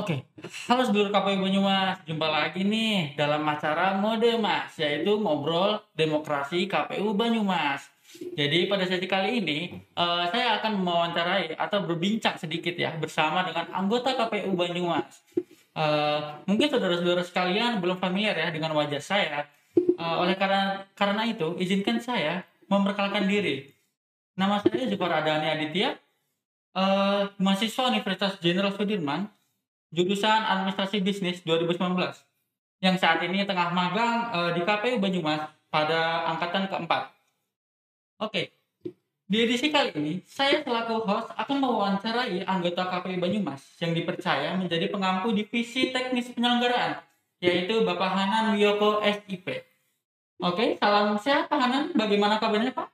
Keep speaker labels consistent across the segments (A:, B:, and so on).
A: Oke, halo sedulur KPU Banyumas, jumpa lagi nih dalam acara Mode Mas, yaitu ngobrol demokrasi KPU Banyumas. Jadi pada sesi kali ini eh, saya akan mewawancarai atau berbincang sedikit ya bersama dengan anggota KPU Banyumas. Eh, mungkin saudara-saudara sekalian belum familiar ya dengan wajah saya. Eh, oleh karena karena itu izinkan saya memperkenalkan diri. Nama saya Zufar Adani Aditya, eh, mahasiswa Universitas Jenderal Sudirman, jurusan Administrasi Bisnis 2019 yang saat ini tengah magang eh, di KPU Banyumas pada angkatan keempat. Oke, di edisi kali ini saya selaku host akan mewawancarai anggota KPU Banyumas yang dipercaya menjadi pengampu divisi teknis penyelenggaraan yaitu Bapak Hanan Wiyoko SIP. Oke, salam sehat Pak Hanan. Bagaimana kabarnya Pak?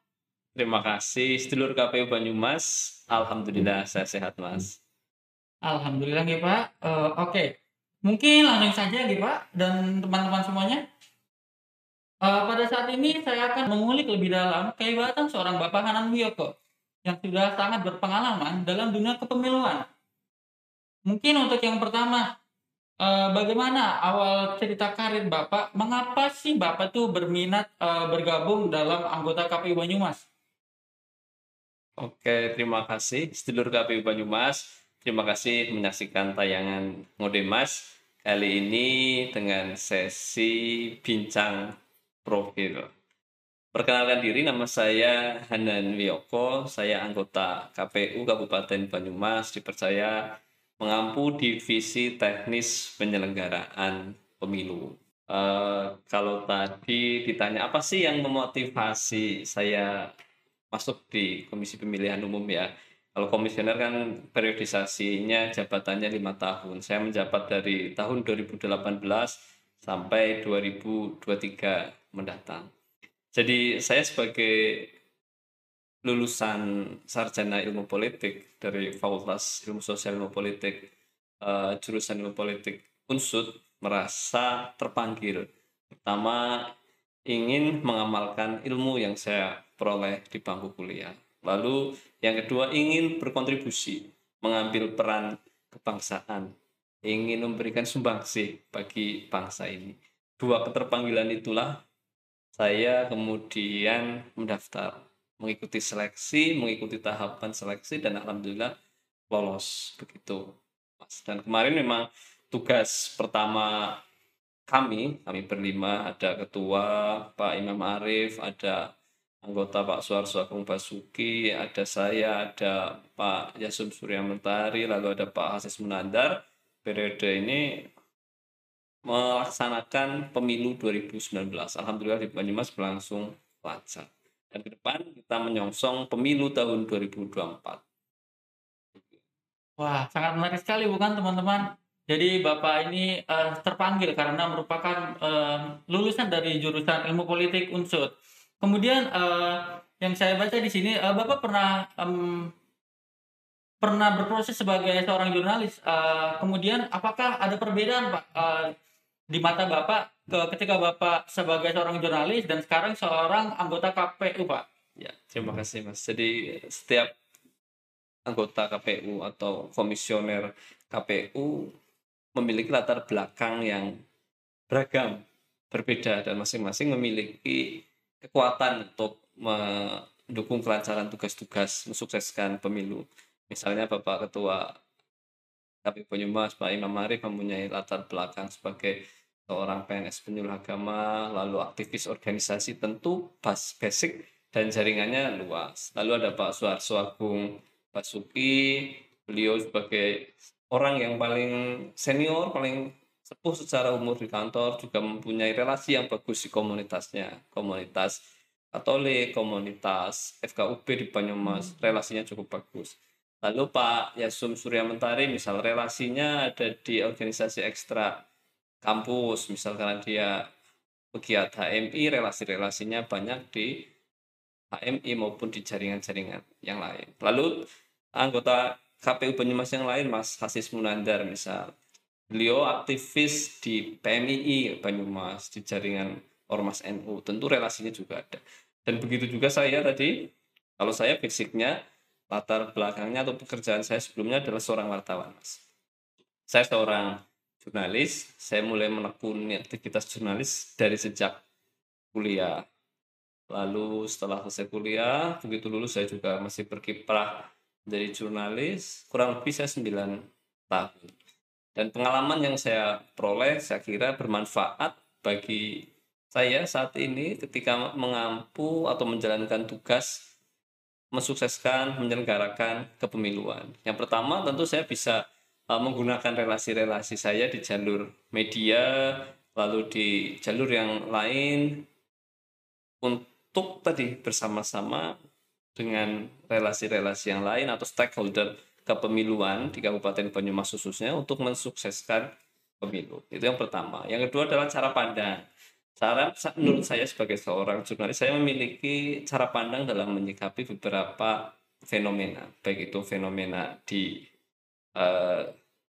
B: Terima kasih sedulur KPU Banyumas. Alhamdulillah saya sehat Mas.
A: Alhamdulillah nih Pak. Eh, Oke, mungkin langsung saja nih Pak dan teman-teman semuanya. Eh, pada saat ini saya akan mengulik lebih dalam kehebatan seorang Bapak Hanan Wiyoko yang sudah sangat berpengalaman dalam dunia kepemiluan. Mungkin untuk yang pertama, eh, bagaimana awal cerita karir Bapak? Mengapa sih Bapak tuh berminat eh, bergabung dalam anggota KPU Banyumas?
B: Oke, terima kasih sedulur KPU Banyumas. Terima kasih menyaksikan tayangan Ngodemas kali ini dengan sesi bincang profil. Perkenalkan diri, nama saya Hanan Wiyoko. Saya anggota KPU Kabupaten Banyumas, dipercaya mengampu divisi teknis penyelenggaraan pemilu. Eh, kalau tadi ditanya apa sih yang memotivasi saya masuk di Komisi Pemilihan Umum ya. Kalau komisioner kan periodisasinya jabatannya lima tahun. Saya menjabat dari tahun 2018 sampai 2023 mendatang. Jadi saya sebagai lulusan sarjana ilmu politik dari Fakultas Ilmu Sosial Ilmu Politik eh, jurusan Ilmu Politik Unsud merasa terpanggil. Pertama ingin mengamalkan ilmu yang saya peroleh di bangku kuliah. Lalu yang kedua ingin berkontribusi, mengambil peran kebangsaan, ingin memberikan sumbangsi bagi bangsa ini. Dua keterpanggilan itulah saya kemudian mendaftar, mengikuti seleksi, mengikuti tahapan seleksi dan alhamdulillah lolos begitu. Mas. Dan kemarin memang tugas pertama kami, kami berlima, ada ketua Pak Imam Arif, ada anggota Pak Suarso Agung Basuki, ada saya, ada Pak Yasum Surya Mentari, lalu ada Pak Hasis Munandar. Periode ini melaksanakan pemilu 2019. Alhamdulillah di Banyumas berlangsung lancar. Dan ke depan kita menyongsong pemilu tahun 2024.
A: Wah, sangat menarik sekali bukan teman-teman? Jadi Bapak ini eh, terpanggil karena merupakan eh, lulusan dari jurusan Ilmu Politik Unsud. Kemudian eh, yang saya baca di sini eh, Bapak pernah em, pernah berproses sebagai seorang jurnalis. Eh, kemudian apakah ada perbedaan Pak eh, di mata Bapak ke- ketika Bapak sebagai seorang jurnalis dan sekarang seorang anggota KPU Pak?
B: Ya, terima kasih Mas. Jadi setiap anggota KPU atau komisioner KPU memiliki latar belakang yang beragam, berbeda dan masing-masing memiliki kekuatan untuk mendukung kelancaran tugas-tugas mensukseskan pemilu. Misalnya Bapak Ketua KPU Banyumas Pak Imam Arif mempunyai latar belakang sebagai seorang PNS penyuluh agama, lalu aktivis organisasi tentu bas basic dan jaringannya luas. Lalu ada Pak Suarso Agung Basuki, beliau sebagai orang yang paling senior, paling sepuh secara umur di kantor, juga mempunyai relasi yang bagus di komunitasnya, komunitas Katolik, komunitas FKUB di Banyumas, relasinya cukup bagus. Lalu Pak Yasum Surya Mentari, misal relasinya ada di organisasi ekstra kampus, misal karena dia pegiat HMI, relasi-relasinya banyak di HMI maupun di jaringan-jaringan yang lain. Lalu anggota KPU Banyumas yang lain, Mas Hasis Munandar misal, beliau aktivis di PMII Banyumas, di jaringan Ormas NU, tentu relasinya juga ada. Dan begitu juga saya tadi, kalau saya basicnya, latar belakangnya atau pekerjaan saya sebelumnya adalah seorang wartawan, Mas. saya seorang jurnalis, saya mulai menekuni aktivitas jurnalis dari sejak kuliah. Lalu setelah selesai kuliah, begitu lulus saya juga masih berkiprah menjadi jurnalis, kurang lebih saya 9 tahun. Dan pengalaman yang saya peroleh saya kira bermanfaat bagi saya saat ini ketika mengampu atau menjalankan tugas mensukseskan menyelenggarakan kepemiluan. Yang pertama tentu saya bisa uh, menggunakan relasi-relasi saya di jalur media, lalu di jalur yang lain untuk tadi bersama-sama dengan relasi-relasi yang lain atau stakeholder kepemiluan di Kabupaten Banyumas khususnya untuk mensukseskan pemilu. Itu yang pertama. Yang kedua adalah cara pandang. Cara menurut saya sebagai seorang jurnalis saya memiliki cara pandang dalam menyikapi beberapa fenomena, baik itu fenomena di uh,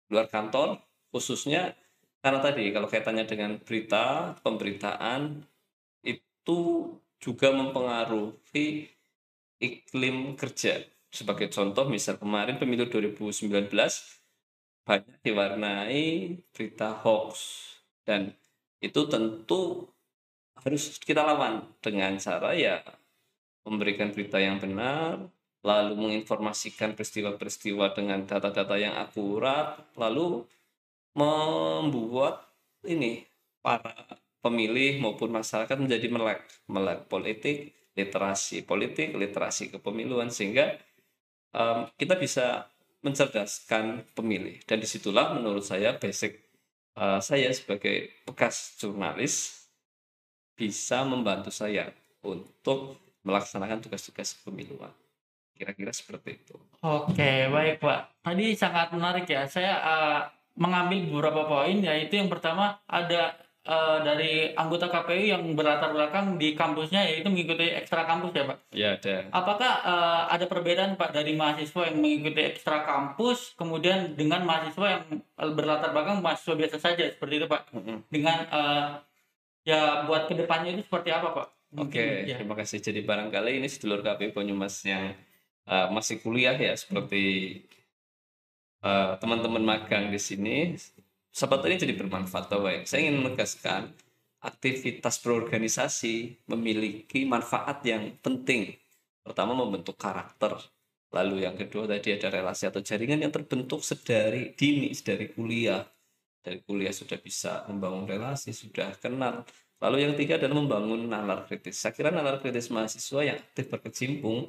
B: luar kantor khususnya karena tadi kalau kaitannya dengan berita, pemberitaan itu juga mempengaruhi iklim kerja. Sebagai contoh misal kemarin pemilu 2019 banyak diwarnai berita hoax. Dan itu tentu harus kita lawan dengan cara ya memberikan berita yang benar, lalu menginformasikan peristiwa-peristiwa dengan data-data yang akurat, lalu membuat ini para pemilih maupun masyarakat menjadi melek melek politik, literasi politik, literasi kepemiluan sehingga um, kita bisa mencerdaskan pemilih dan di situlah menurut saya basic uh, saya sebagai bekas jurnalis bisa membantu saya untuk melaksanakan tugas-tugas pemiluan. Kira-kira seperti itu.
A: Oke, baik Pak. Tadi sangat menarik ya. Saya uh, mengambil beberapa poin, yaitu yang pertama ada uh, dari anggota KPU yang berlatar belakang di kampusnya, yaitu mengikuti ekstra kampus ya Pak?
B: Ya ada.
A: Apakah uh, ada perbedaan Pak dari mahasiswa yang mengikuti ekstra kampus, kemudian dengan mahasiswa yang berlatar belakang mahasiswa biasa saja, seperti itu Pak? Mm -hmm. Dengan uh, ya buat ke depannya itu seperti apa Pak?
B: Oke, okay, ya. terima kasih. Jadi barangkali ini sedulur KPU Banyumas yang uh, masih kuliah ya, seperti uh, teman-teman magang di sini, sahabat ini jadi bermanfaat. Bahwa saya ingin menegaskan aktivitas berorganisasi memiliki manfaat yang penting. Pertama membentuk karakter, lalu yang kedua tadi ada relasi atau jaringan yang terbentuk sedari dini, sedari kuliah. Dari kuliah sudah bisa membangun relasi, sudah kenal, Lalu yang ketiga adalah membangun nalar kritis. Saya kira nalar kritis mahasiswa yang aktif berkecimpung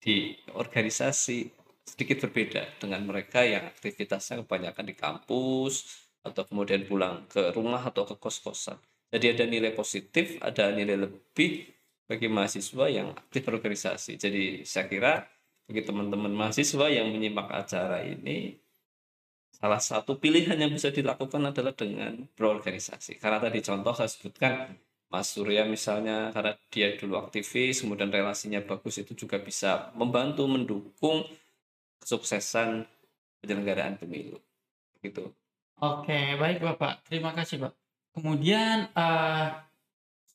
B: di organisasi sedikit berbeda dengan mereka yang aktivitasnya kebanyakan di kampus atau kemudian pulang ke rumah atau ke kos-kosan. Jadi ada nilai positif, ada nilai lebih bagi mahasiswa yang aktif berorganisasi. Jadi saya kira bagi teman-teman mahasiswa yang menyimak acara ini salah satu pilihan yang bisa dilakukan adalah dengan berorganisasi. Karena tadi contoh saya sebutkan Mas Surya misalnya karena dia dulu aktivis, kemudian relasinya bagus itu juga bisa membantu mendukung kesuksesan penyelenggaraan pemilu. Gitu.
A: Oke, baik Bapak. Terima kasih, Pak. Kemudian uh,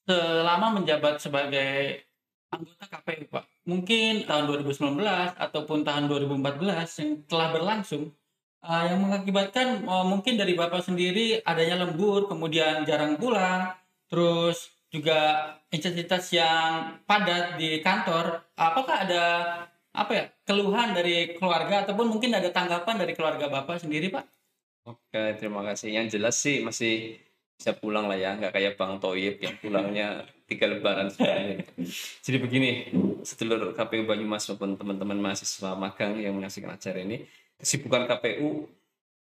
A: selama menjabat sebagai anggota KPU, Pak, mungkin tahun 2019 ataupun tahun 2014 yang telah berlangsung, uh, yang mengakibatkan uh, mungkin dari bapak sendiri adanya lembur kemudian jarang pulang terus juga intensitas yang padat di kantor apakah ada apa ya keluhan dari keluarga ataupun mungkin ada tanggapan dari keluarga bapak sendiri pak
B: Oke terima kasih yang jelas sih masih bisa pulang lah ya nggak kayak bang Toyib yang pulangnya tiga lebaran sekali jadi begini sedulur KPU Banyumas maupun teman-teman mahasiswa magang yang menyaksikan acara ini kesibukan KPU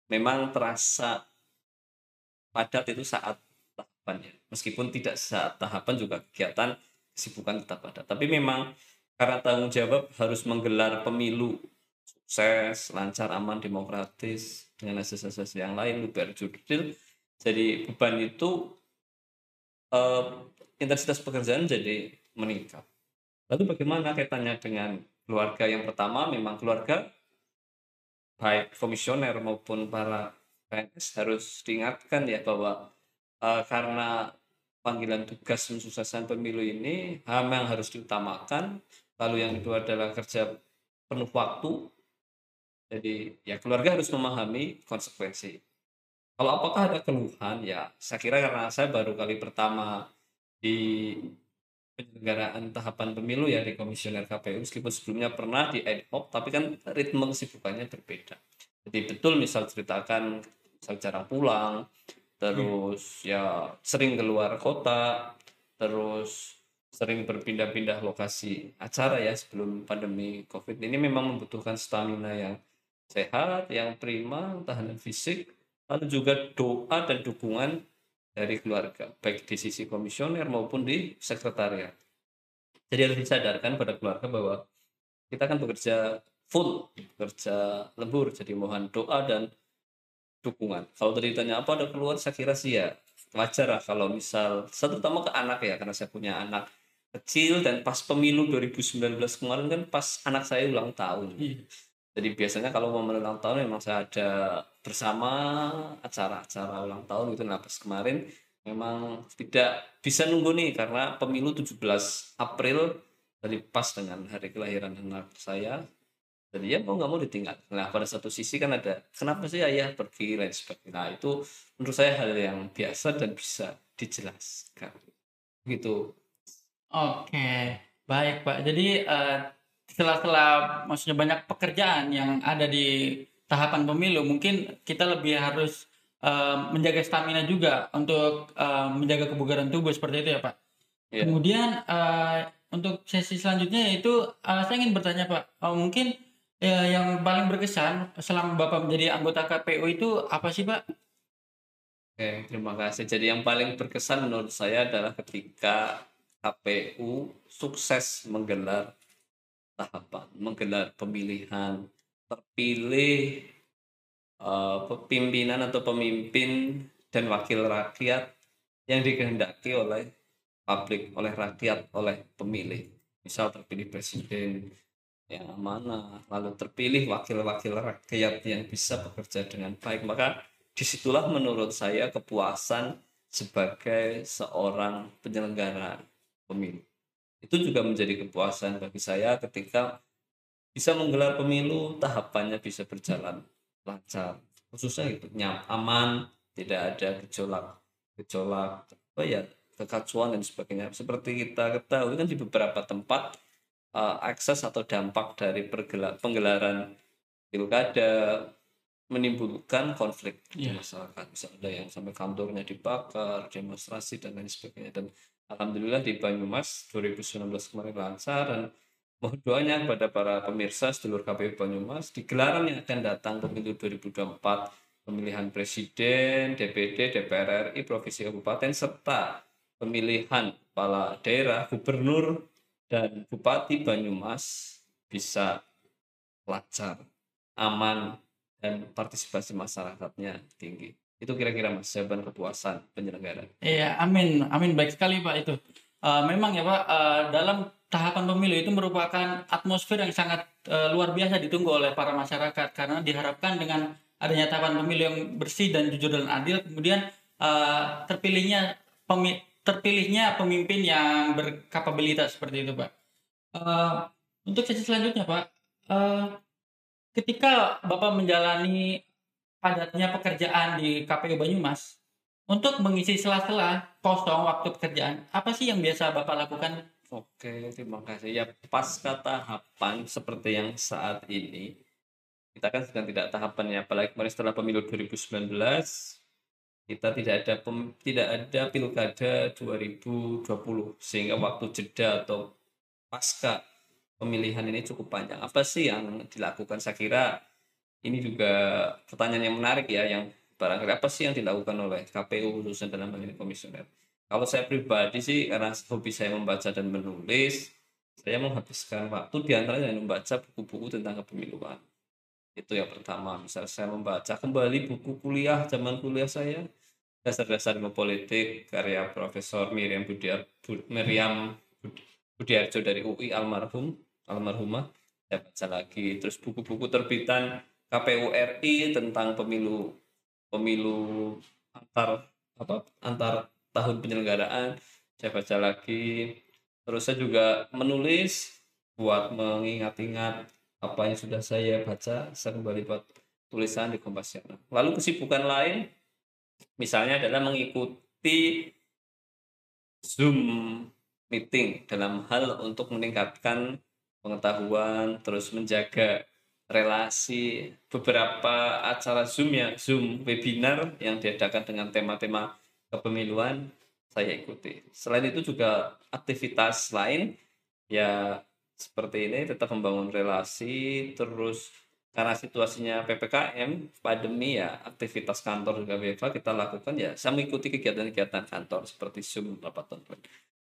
B: memang terasa padat itu saat tahapannya. Meskipun tidak saat tahapan juga kegiatan kesibukan tetap ada. Tapi memang karena tanggung jawab harus menggelar pemilu sukses, lancar, aman, demokratis dengan asas-asas yang lain, luber jurdil. Jadi beban itu eh, intensitas pekerjaan jadi meningkat. Lalu bagaimana kaitannya dengan keluarga yang pertama? Memang keluarga baik komisioner maupun para PNS harus diingatkan ya bahwa uh, karena panggilan tugas mensukseskan pemilu ini HAM yang harus diutamakan lalu yang kedua adalah kerja penuh waktu jadi ya keluarga harus memahami konsekuensi Kalau apakah ada keluhan? Ya, saya kira karena saya baru kali pertama di penyelenggaraan tahapan pemilu ya di komisioner KPU meskipun sebelumnya pernah di ad hoc tapi kan ritme kesibukannya berbeda. Jadi betul misal ceritakan misal pulang, terus ya sering keluar kota, terus sering berpindah-pindah lokasi acara ya sebelum pandemi COVID ini memang membutuhkan stamina yang sehat, yang prima, tahanan fisik, lalu juga doa dan dukungan dari keluarga, baik di sisi komisioner maupun di sekretariat. Jadi harus disadarkan pada keluarga bahwa kita akan bekerja full, bekerja lembur, jadi mohon doa dan dukungan. Kalau tadi ditanya apa ada keluar, saya kira sih ya wajar lah kalau misal, satu terutama ke anak ya, karena saya punya anak kecil dan pas pemilu 2019 kemarin kan pas anak saya ulang tahun. Iya. Jadi biasanya kalau mau ulang tahun memang saya ada bersama acara-acara ulang tahun gitu. Nah pas kemarin memang tidak bisa nunggu nih karena pemilu 17 April dari pas dengan hari kelahiran anak saya. Jadi ya mau nggak mau ditinggal. Nah pada satu sisi kan ada kenapa sih ayah pergi lain sebagainya. Nah itu menurut saya hal yang biasa dan bisa dijelaskan. Gitu.
A: Oke, baik Pak. Jadi uh, setelah-setelah maksudnya banyak pekerjaan yang ada di tahapan pemilu, mungkin kita lebih harus uh, menjaga stamina juga untuk uh, menjaga kebugaran tubuh seperti itu ya Pak. Yeah. Kemudian uh, untuk sesi selanjutnya itu uh, saya ingin bertanya Pak, uh, mungkin uh, yang paling berkesan selama Bapak menjadi anggota KPU itu apa sih Pak?
B: Oke, terima kasih. Jadi yang paling berkesan menurut saya adalah ketika KPU sukses menggelar tahapan menggelar pemilihan terpilih uh, pimpinan atau pemimpin dan wakil rakyat yang dikehendaki oleh publik oleh rakyat oleh pemilih. Misal terpilih presiden yang mana lalu terpilih wakil-wakil rakyat yang bisa bekerja dengan baik. Maka di situlah menurut saya kepuasan sebagai seorang penyelenggara pemilu itu juga menjadi kepuasan bagi saya ketika bisa menggelar pemilu tahapannya bisa berjalan lancar khususnya itu nyam aman tidak ada gejolak gejolak apa ya kekacauan dan sebagainya seperti kita ketahui kan di beberapa tempat uh, akses atau dampak dari pergelar, penggelaran pilkada menimbulkan konflik yeah. di iya. masyarakat bisa ada yang sampai kantornya dibakar demonstrasi dan lain sebagainya dan Alhamdulillah di Banyumas 2019 kemarin lancar dan mohon doanya kepada para pemirsa seluruh KPU Banyumas di gelaran yang akan datang pemilu 2024 pemilihan presiden, DPD, DPR RI, provinsi kabupaten serta pemilihan kepala daerah, gubernur dan bupati Banyumas bisa lancar, aman dan partisipasi masyarakatnya tinggi. Itu kira-kira mas jawaban kepuasan penyelenggara.
A: Iya, amin, amin baik sekali pak itu. Uh, memang ya pak, uh, dalam tahapan pemilu itu merupakan atmosfer yang sangat uh, luar biasa ditunggu oleh para masyarakat karena diharapkan dengan adanya tahapan pemilu yang bersih dan jujur dan adil, kemudian uh, terpilihnya pemi terpilihnya pemimpin yang berkapabilitas seperti itu pak. Uh, untuk sesi selanjutnya pak, uh, ketika bapak menjalani padatnya pekerjaan di KPU Banyumas, untuk mengisi sela-sela kosong waktu pekerjaan, apa sih yang biasa Bapak lakukan?
B: Oke, terima kasih. Ya, pasca tahapan seperti yang saat ini, kita kan sedang tidak tahapannya, apalagi kemarin setelah pemilu 2019, kita tidak ada pem, tidak ada pilkada 2020 sehingga waktu jeda atau pasca pemilihan ini cukup panjang. Apa sih yang dilakukan? Saya kira ini juga pertanyaan yang menarik ya yang barangkali apa sih yang dilakukan oleh KPU khususnya dalam hal komisioner? Kalau saya pribadi sih karena hobi saya membaca dan menulis saya menghabiskan waktu di antaranya membaca buku-buku tentang kepemiluan. Itu yang pertama. Misalnya saya membaca kembali buku kuliah zaman kuliah saya dasar-dasar politik karya Profesor Miriam Budiar Miriam Budiarjo dari UI almarhum almarhumah. Saya baca lagi. Terus buku-buku terbitan KPU RI tentang pemilu pemilu antar apa antar tahun penyelenggaraan saya baca lagi. Terus saya juga menulis buat mengingat-ingat apa yang sudah saya baca saya kembali buat tulisan di Kompas Lalu kesibukan lain Misalnya adalah mengikuti Zoom meeting dalam hal untuk meningkatkan pengetahuan, terus menjaga relasi beberapa acara Zoom ya, Zoom webinar yang diadakan dengan tema-tema kepemiluan saya ikuti. Selain itu juga aktivitas lain ya seperti ini tetap membangun relasi terus karena situasinya PPKM pandemi ya aktivitas kantor juga WFA kita lakukan ya saya mengikuti kegiatan-kegiatan kantor seperti Zoom rapat online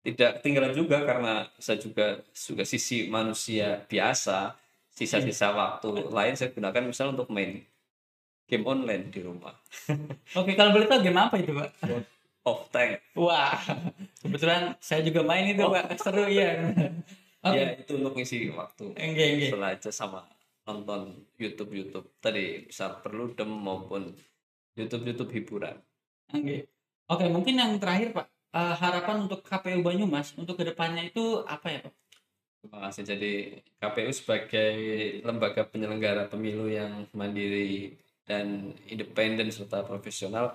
B: tidak ketinggalan juga karena saya juga juga sisi manusia biasa sisa-sisa waktu lain saya gunakan misalnya untuk main game online di rumah
A: Oke, kalau boleh tahu game apa itu, Pak?
B: off tank
A: Wah, kebetulan saya juga main itu, Pak. Seru ya. Oke.
B: ya itu untuk ngisi waktu
A: oke.
B: setelah aja sama nonton YouTube YouTube tadi bisa perlu dem maupun YouTube YouTube hiburan
A: Oke. Oke, mungkin yang terakhir, Pak. Eh, harapan untuk KPU Banyumas untuk ke depannya itu apa ya, Pak?
B: Kasih. Jadi KPU sebagai lembaga penyelenggara pemilu yang mandiri dan independen serta profesional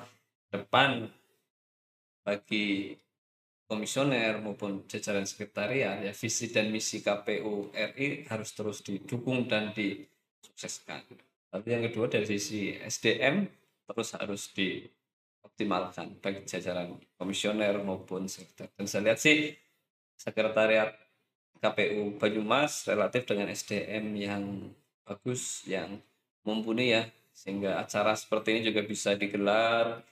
B: depan bagi komisioner maupun jajaran sekretariat ya visi dan misi KPU RI harus terus didukung dan disukseskan. Tapi yang kedua dari sisi SDM terus harus dioptimalkan bagi jajaran komisioner maupun sekretariat. Dan saya lihat sih sekretariat KPU Banyumas relatif dengan SDM yang bagus yang mumpuni ya. Sehingga acara seperti ini juga bisa digelar.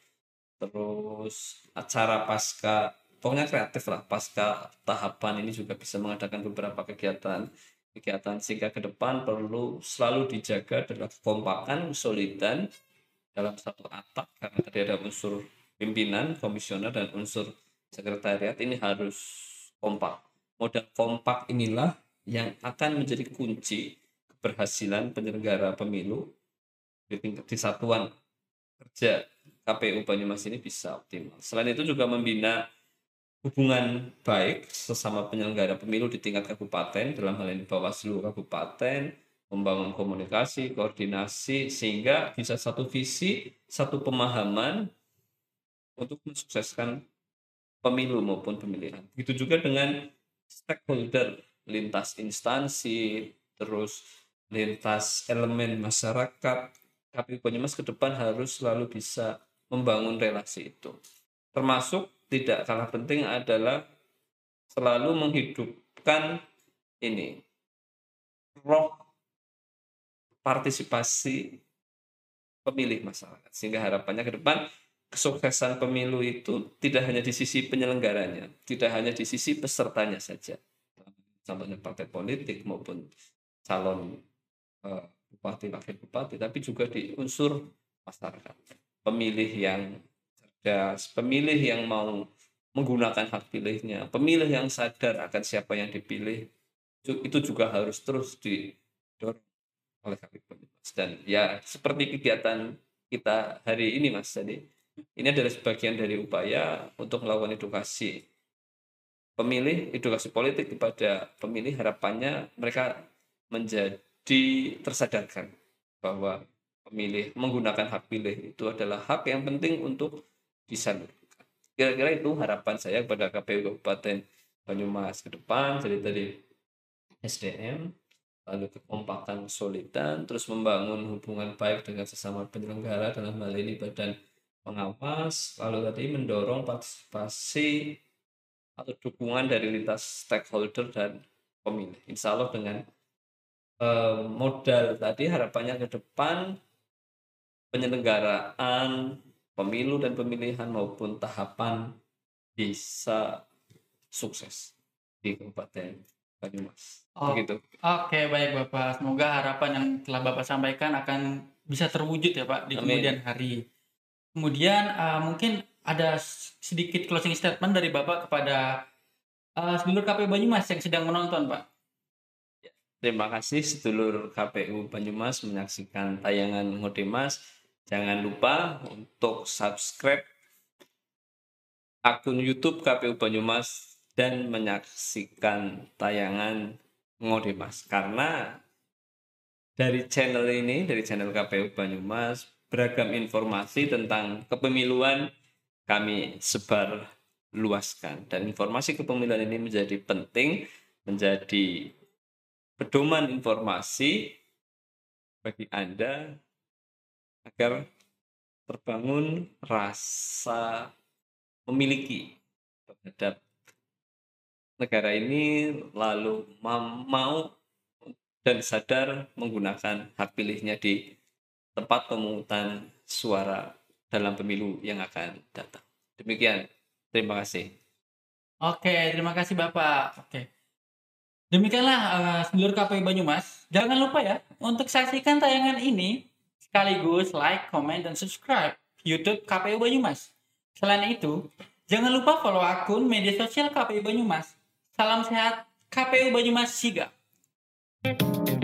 B: Terus acara pasca pokoknya kreatif lah. Pasca tahapan ini juga bisa mengadakan beberapa kegiatan. Kegiatan sehingga ke depan perlu selalu dijaga adalah kekompakan kesulitan dalam satu atap. Karena tadi ada unsur pimpinan komisioner dan unsur sekretariat. Ini harus kompak modal kompak inilah yang akan menjadi kunci keberhasilan penyelenggara pemilu di tingkat di satuan kerja KPU Banyumas ini bisa optimal. Selain itu juga membina hubungan baik sesama penyelenggara pemilu di tingkat kabupaten dalam hal ini Bawaslu kabupaten membangun komunikasi, koordinasi sehingga bisa satu visi, satu pemahaman untuk mensukseskan pemilu maupun pemilihan. Begitu juga dengan stakeholder lintas instansi, terus lintas elemen masyarakat, KPU Banyumas ke depan harus selalu bisa membangun relasi itu. Termasuk tidak kalah penting adalah selalu menghidupkan ini roh partisipasi pemilih masyarakat sehingga harapannya ke depan kesuksesan pemilu itu tidak hanya di sisi penyelenggaranya, tidak hanya di sisi pesertanya saja. Contohnya partai politik maupun calon uh, bupati, wakil bupati, tapi juga di unsur masyarakat. Pemilih yang cerdas, pemilih yang mau menggunakan hak pilihnya, pemilih yang sadar akan siapa yang dipilih, itu juga harus terus didorong oleh KPU. Dan ya seperti kegiatan kita hari ini Mas tadi, ini adalah sebagian dari upaya untuk melakukan edukasi pemilih, edukasi politik kepada pemilih harapannya mereka menjadi tersadarkan bahwa pemilih menggunakan hak pilih itu adalah hak yang penting untuk disalurkan. Kira-kira itu harapan saya kepada KPU Kabupaten Banyumas ke depan. Jadi tadi SDM, lalu kekompakan solidan, terus membangun hubungan baik dengan sesama penyelenggara dalam hal ini badan pengawas, lalu tadi mendorong partisipasi atau dukungan dari lintas stakeholder dan pemilih. Insya Allah dengan eh, modal tadi harapannya ke depan penyelenggaraan pemilu dan pemilihan maupun tahapan bisa sukses di Kabupaten Banyumas.
A: Oh,
B: Begitu.
A: Oke, baik Bapak. Semoga harapan yang telah Bapak sampaikan akan bisa terwujud ya Pak di
B: Amin.
A: kemudian hari. Kemudian eh, mungkin ada sedikit closing statement dari Bapak kepada eh, sedulur KPU Banyumas yang sedang menonton Pak.
B: Terima kasih sedulur KPU Banyumas menyaksikan tayangan Ngodemas. Jangan lupa untuk subscribe akun YouTube KPU Banyumas dan menyaksikan tayangan Ngodemas karena dari channel ini, dari channel KPU Banyumas beragam informasi tentang kepemiluan kami sebar luaskan. Dan informasi kepemiluan ini menjadi penting menjadi pedoman informasi bagi Anda agar terbangun rasa memiliki terhadap negara ini lalu mau dan sadar menggunakan hak pilihnya di tempat pemungutan suara dalam pemilu yang akan datang. Demikian. Terima kasih.
A: Oke, terima kasih Bapak. Oke. Demikianlah uh, sedulur KPU Banyumas. Jangan lupa ya untuk saksikan tayangan ini sekaligus like, comment, dan subscribe YouTube KPU Banyumas. Selain itu, jangan lupa follow akun media sosial KPU Banyumas. Salam sehat KPU Banyumas Siga. Thank you.